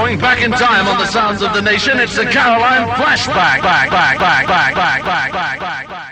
Going back in time on the sounds of the nation, it's the Caroline Flashback. Back, back, back, back, back, back, back, back.